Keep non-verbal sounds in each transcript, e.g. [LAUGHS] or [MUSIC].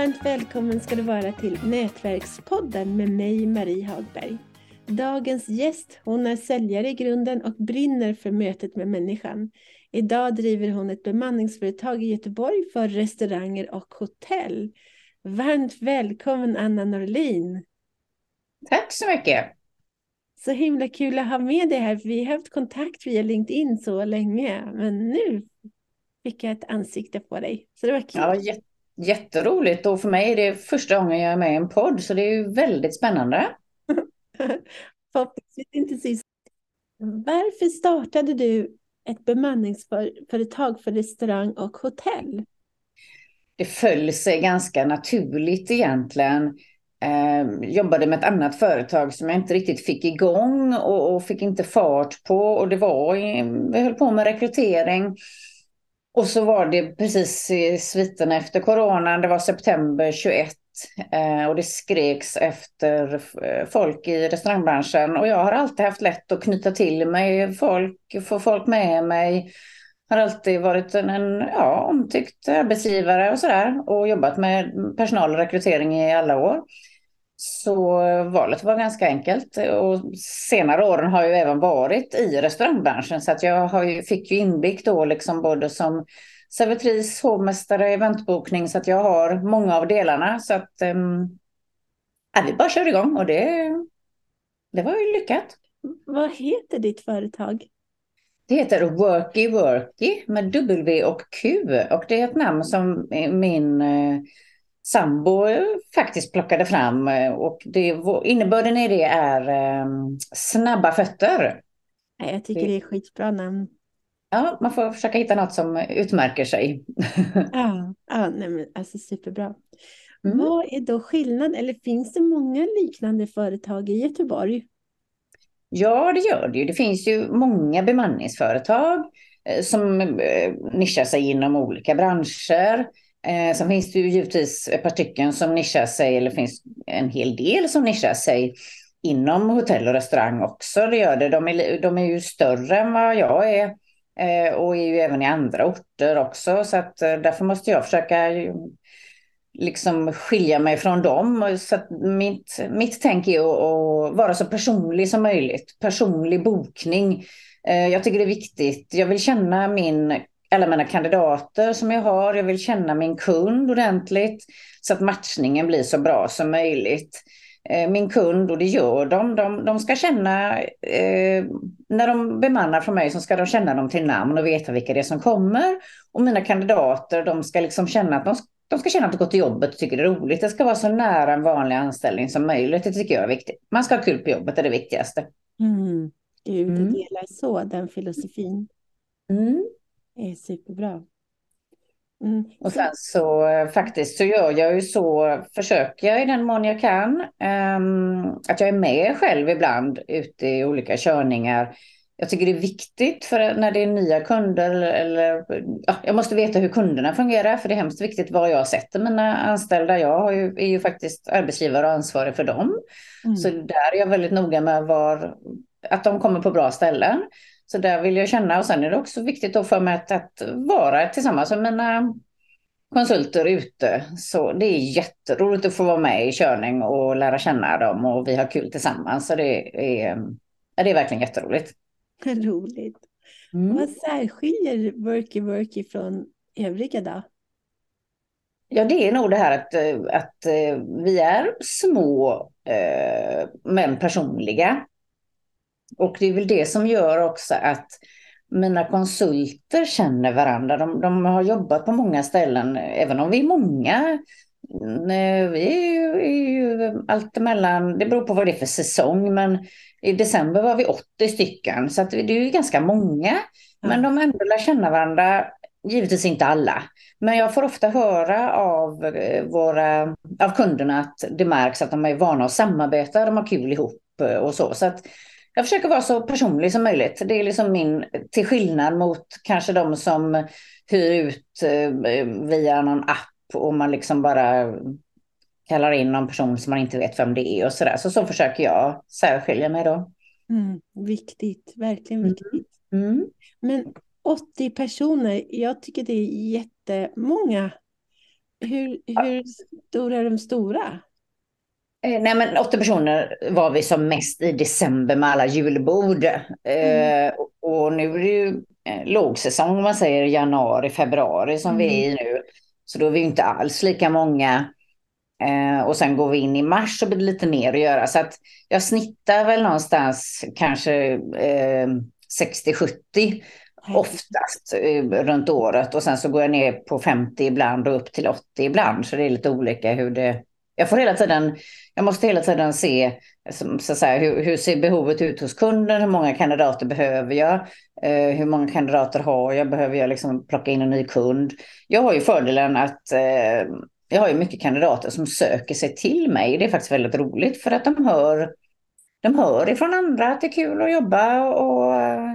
Varmt välkommen ska du vara till Nätverkspodden med mig Marie Hagberg. Dagens gäst, hon är säljare i grunden och brinner för mötet med människan. Idag driver hon ett bemanningsföretag i Göteborg för restauranger och hotell. Varmt välkommen Anna Norlin. Tack så mycket. Så himla kul att ha med dig här, vi har haft kontakt via LinkedIn så länge, men nu fick jag ett ansikte på dig. Så det var kul. Ja, jätteroligt och för mig är det första gången jag är med i en podd, så det är ju väldigt spännande. [LAUGHS] Förhoppningsvis inte sist. Varför startade du ett bemanningsföretag för restaurang och hotell? Det föll sig ganska naturligt egentligen. Eh, jobbade med ett annat företag som jag inte riktigt fick igång och, och fick inte fart på. Och det var, vi höll på med rekrytering. Och så var det precis i sviterna efter coronan, det var september 21 eh, och det skreks efter eh, folk i restaurangbranschen. Och jag har alltid haft lätt att knyta till mig folk, få folk med mig. Har alltid varit en, en ja, omtyckt arbetsgivare och sådär och jobbat med personal och rekrytering i alla år. Så valet var ganska enkelt. Och senare åren har jag även varit i restaurangbranschen så att jag ju, fick ju inblick då liksom både som servitris, hovmästare, eventbokning så att jag har många av delarna. Så att um, ja, vi bara kör igång och det, det var ju lyckat. Vad heter ditt företag? Det heter Worky Worky med W och Q och det är ett namn som min eh, sambo faktiskt plockade fram eh, och det, innebörden i det är um, snabba fötter. Jag tycker det är skitbra namn. Ja, man får försöka hitta något som utmärker sig. [LAUGHS] ja, ja nej men alltså superbra. Mm. Vad är då skillnaden, eller finns det många liknande företag i Göteborg? Ja, det gör det ju. Det finns ju många bemanningsföretag eh, som eh, nischar sig inom olika branscher. Eh, sen finns det ju givetvis ett par stycken som nischar sig, eller finns en hel del som nischar sig inom hotell och restaurang också. Det gör det. De är, de är ju större än vad jag är eh, och är ju även i andra orter också. Så att eh, därför måste jag försöka liksom skilja mig från dem. Så att mitt, mitt tänk är att, att vara så personlig som möjligt. Personlig bokning. Eh, jag tycker det är viktigt. Jag vill känna min alla mina kandidater som jag har. Jag vill känna min kund ordentligt så att matchningen blir så bra som möjligt. Eh, min kund, och det gör de, de, de ska känna, eh, när de bemannar från mig så ska de känna dem till namn och veta vilka det är som kommer. Och mina kandidater, de ska liksom känna att de, de ska känna att de går till jobbet och tycker det är roligt. Det ska vara så nära en vanlig anställning som möjligt. Det tycker jag är viktigt. Man ska ha kul på jobbet, det är det viktigaste. Mm. Gud, mm. delar så den filosofin. Mm. Är superbra. Mm. Och sen så faktiskt så gör jag ju så, försöker jag i den mån jag kan, um, att jag är med själv ibland ute i olika körningar. Jag tycker det är viktigt för när det är nya kunder eller ja, jag måste veta hur kunderna fungerar för det är hemskt viktigt var jag sätter mina anställda. Jag ju, är ju faktiskt arbetsgivare och ansvarig för dem. Mm. Så där är jag väldigt noga med var, att de kommer på bra ställen. Så där vill jag känna och sen är det också viktigt då för mig att, att vara tillsammans med mina konsulter ute. Så det är jätteroligt att få vara med i körning och lära känna dem och vi har kul tillsammans. Så det är, det är verkligen jätteroligt. [LAUGHS] Roligt. Mm. Vad särskiljer Worky Worky från övriga då? Ja, det är nog det här att, att vi är små eh, men personliga. Och det är väl det som gör också att mina konsulter känner varandra. De, de har jobbat på många ställen, även om vi är många. Vi är ju, är ju allt emellan, det beror på vad det är för säsong, men i december var vi 80 stycken, så det är ju ganska många. Men de ändå lär känna varandra, givetvis inte alla. Men jag får ofta höra av, eh, våra, av kunderna att det märks att de är vana att samarbeta, de har kul ihop och så. så att jag försöker vara så personlig som möjligt. Det är liksom min, till skillnad mot kanske de som hyr ut eh, via någon app och man liksom bara kallar in någon person som man inte vet vem det är och så där. Så så försöker jag särskilja mig då. Mm, viktigt, verkligen mm. viktigt. Mm. Men 80 personer, jag tycker det är jättemånga Hur, hur stora är de stora? Eh, nej, men åtta personer var vi som mest i december med alla julbord. Mm. Eh, och nu är det ju eh, lågsäsong, om man säger januari, februari som mm. vi är i nu. Så då är vi inte alls lika många. Eh, och sen går vi in i mars så blir det lite mer att göra. Så att jag snittar väl någonstans kanske eh, 60-70 oftast eh, runt året. Och sen så går jag ner på 50 ibland och upp till 80 ibland. Så det är lite olika hur det... Jag får hela tiden, jag måste hela tiden se så att säga, hur, hur ser behovet ut hos kunden, hur många kandidater behöver jag, eh, hur många kandidater har jag, behöver jag liksom plocka in en ny kund. Jag har ju fördelen att eh, jag har ju mycket kandidater som söker sig till mig. Det är faktiskt väldigt roligt för att de hör, de hör ifrån andra att det är kul att jobba och eh,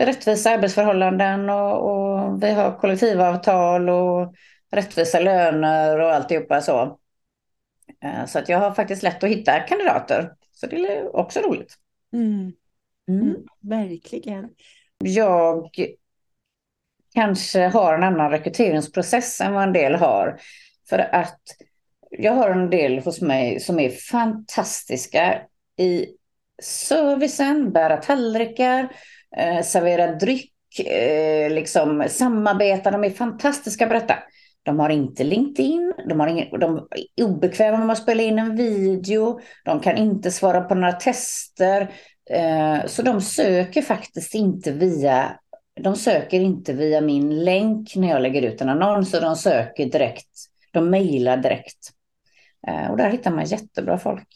rättvisa arbetsförhållanden och, och vi har kollektivavtal och rättvisa löner och alltihopa så. Eh, så att jag har faktiskt lätt att hitta kandidater. Så det är också roligt. Mm. Mm. mm verkligen. Jag kanske har en annan rekryteringsprocess än vad en del har. För att jag har en del hos mig som är fantastiska i servicen, bära tallrikar, eh, servera dryck, eh, liksom samarbeta. De är fantastiska på detta. De har inte LinkedIn, de, har ingen, de är obekväma med att spela in en video, de kan inte svara på några tester. Eh, så de söker faktiskt inte via de söker inte via min länk när jag lägger ut en annons, så de söker direkt de mejlar direkt. Eh, och där hittar man jättebra folk.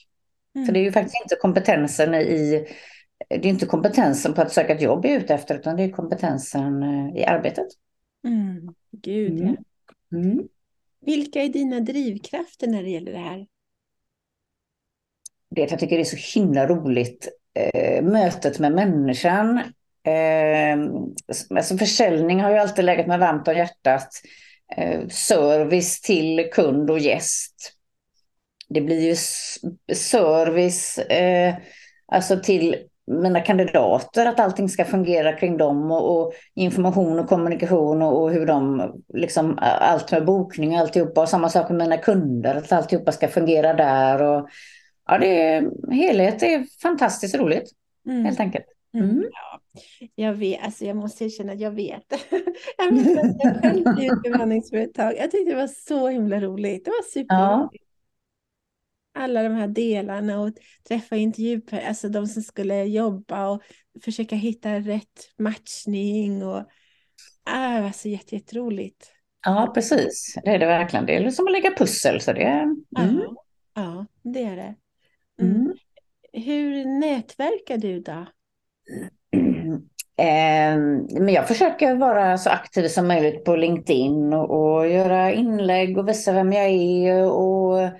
Mm. För det är ju faktiskt inte kompetensen i det är inte kompetensen på att söka ett jobb jag är ute efter, utan det är kompetensen eh, i arbetet. Mm. Gud, mm. ja. Mm. Vilka är dina drivkrafter när det gäller det här? Det jag tycker det är så himla roligt, eh, mötet med människan. Eh, alltså försäljning har ju alltid legat mig varmt om hjärtat eh, service till kund och gäst. Det blir ju service eh, alltså till mina kandidater, att allting ska fungera kring dem och, och information och kommunikation och, och, hur de, liksom allt med bokning och alltihopa. Och samma sak med mina kunder, att alltihopa ska fungera där. Och, ja, det är, helhet är fantastiskt roligt, mm. helt enkelt. Mm. mm. Ja, jag vet, alltså jag måste erkänna att jag vet. [LAUGHS] jag minns att jag själv ett bemanningsföretag. Jag tyckte det var så himla roligt. Det var superroligt. Ja. Alla de här delarna och träffa intervju, alltså de som skulle jobba och försöka hitta rätt matchning. Och, ah, det var så jätte, jätteroligt. Ja, precis. Det är det verkligen. Det är som att lägga pussel. Så det, mm. ja, ja, det är det. Mm. mm. Hur nätverkar du då? [CLEARS THROAT] Ehm, men jag försöker vara så aktiv som möjligt på LinkedIn och, och göra inlägg och visa vem jag är och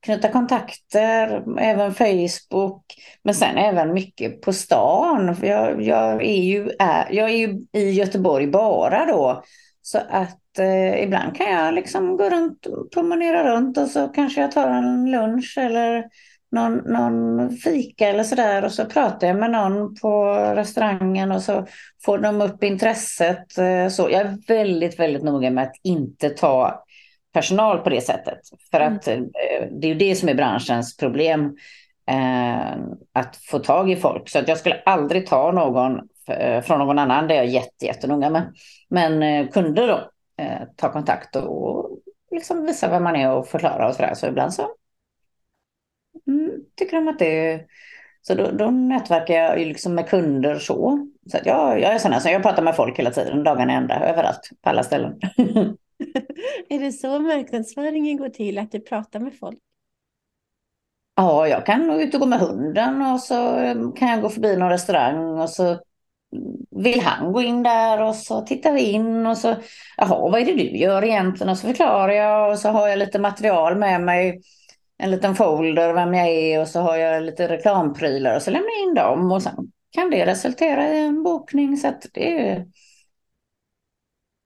knyta kontakter, även Facebook, men sen även mycket på stan. Jag, jag, är, ju, är, jag är ju i Göteborg bara då, så att eh, ibland kan jag liksom gå runt, promenera runt och så kanske jag tar en lunch eller någon, någon fika eller sådär och så pratar jag med någon på restaurangen och så får de upp intresset. Eh, så jag är väldigt, väldigt noga med att inte ta personal på det sättet. För att mm. Det är ju det som är branschens problem. Eh, att få tag i folk. Så att jag skulle aldrig ta någon eh, från någon annan. Det är jag jätte, jättenoga med. Men eh, kunder då, eh, ta kontakt och, liksom visa vem man är och förklara och sådär. Så ibland så mm, tycker de att det är... Så då, då nätverkar jag ju liksom med kunder så. Så att jag, jag är sån här, så jag pratar med folk hela tiden, dagarna ända, överallt, på alla ställen. [LAUGHS] [LAUGHS] är det så marknadsföringen går till, att du pratar med folk? Ja, jag kan gå ut och gå med hunden och så kan jag gå förbi någon restaurang och så vill han gå in där och så tittar vi in och så, jaha, vad är det du gör egentligen? Och så förklarar jag och så har jag lite material med mig en liten folder vem jag är och så har jag lite reklamprylar och så lämnar jag in dem och sen kan det resultera i en bokning så att det är...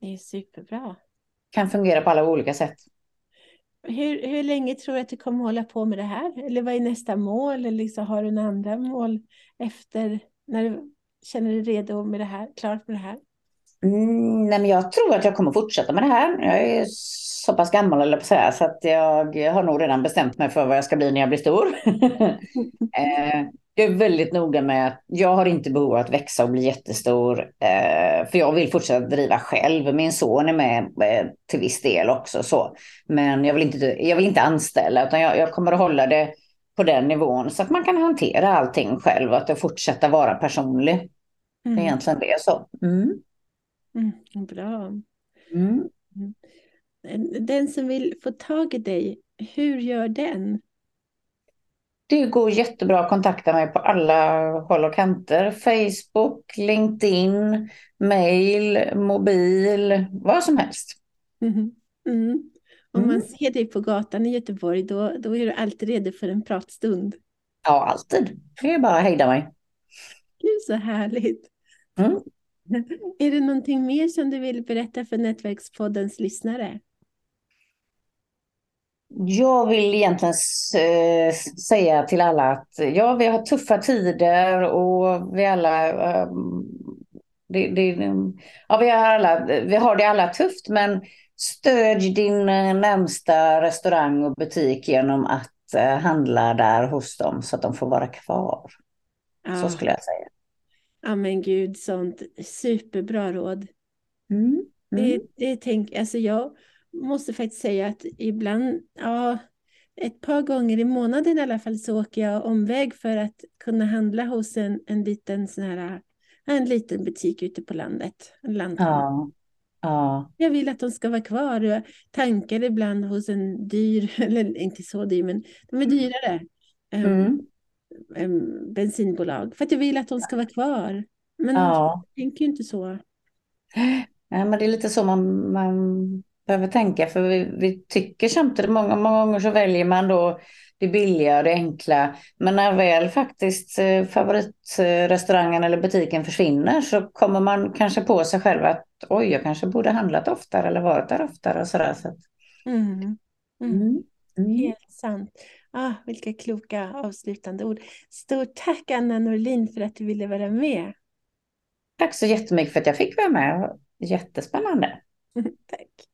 Det är superbra. Kan fungera på alla olika sätt. Hur, hur länge tror du att du kommer hålla på med det här? Eller vad är nästa mål? Eller liksom, har du några andra mål efter när du känner dig redo med det här, klart med det här? Mm, nej, men jag tror att jag kommer fortsätta med det här. Jag är så pass gammal eller på säga, så att jag har nog redan bestämt mig för vad jag ska bli när jag blir stor. [LAUGHS] eh, jag är väldigt noga med att jag har inte behov av att växa och bli jättestor. Eh, för jag vill fortsätta driva själv. Min son är med eh, till viss del också. Så. Men jag vill inte, jag vill inte anställa utan jag, jag kommer att hålla det på den nivån så att man kan hantera allting själv och att jag fortsätta vara personlig. Mm. Det är mm. egentligen det så. Mm. Mm, bra. Mm. Den som vill få tag i dig, hur gör den? Det går jättebra att kontakta mig på alla håll och kanter. Facebook, LinkedIn, mail, mobil, vad som helst. Mm. Mm. Om man mm. ser dig på gatan i Göteborg, då, då är du alltid redo för en pratstund. Ja, alltid. Det är bara att hejda mig. Gud, så härligt. Mm. [LAUGHS] Är det någonting mer som du vill berätta för Nätverkspoddens lyssnare? Jag vill egentligen säga till alla att ja, vi har tuffa tider och vi alla um, det, det, ja, vi, har alla, vi har det alla tufft, men stödj din närmsta restaurang och butik genom att uh, handla där hos dem så att de får vara kvar. Ja. Så skulle jag säga. Ja men gud, sånt superbra råd. Mm. Mm. Det, det tänk, alltså jag måste faktiskt säga att ibland, ja, ett par gånger i månaden i alla fall så åker jag omväg för att kunna handla hos en, en liten sån här, en liten butik ute på landet. En ja. Ja. Jag vill att de ska vara kvar. Jag tankar ibland hos en dyr, [LAUGHS] eller inte så dyr, men de är dyrare. Mm. Um, bensinbolag. För att jag vill att de ska vara kvar. Men ja. jag tänker ju inte så. Ja, men det är lite så man, man behöver tänka. För vi, vi tycker samtidigt, många, många gånger så väljer man då det billiga och det enkla. Men när väl faktiskt eh, favoritrestaurangen eller butiken försvinner så kommer man kanske på sig själv att oj, jag kanske borde handlat oftare eller varit där oftare och sådär. Så. Mm. Mm. Mm. mm. Helt sant. Ah, vilka kloka avslutande ord. Stort tack Anna Norlin för att du ville vara med. Tack så jättemycket för att jag fick vara med. Jättespännande. [LAUGHS] tack.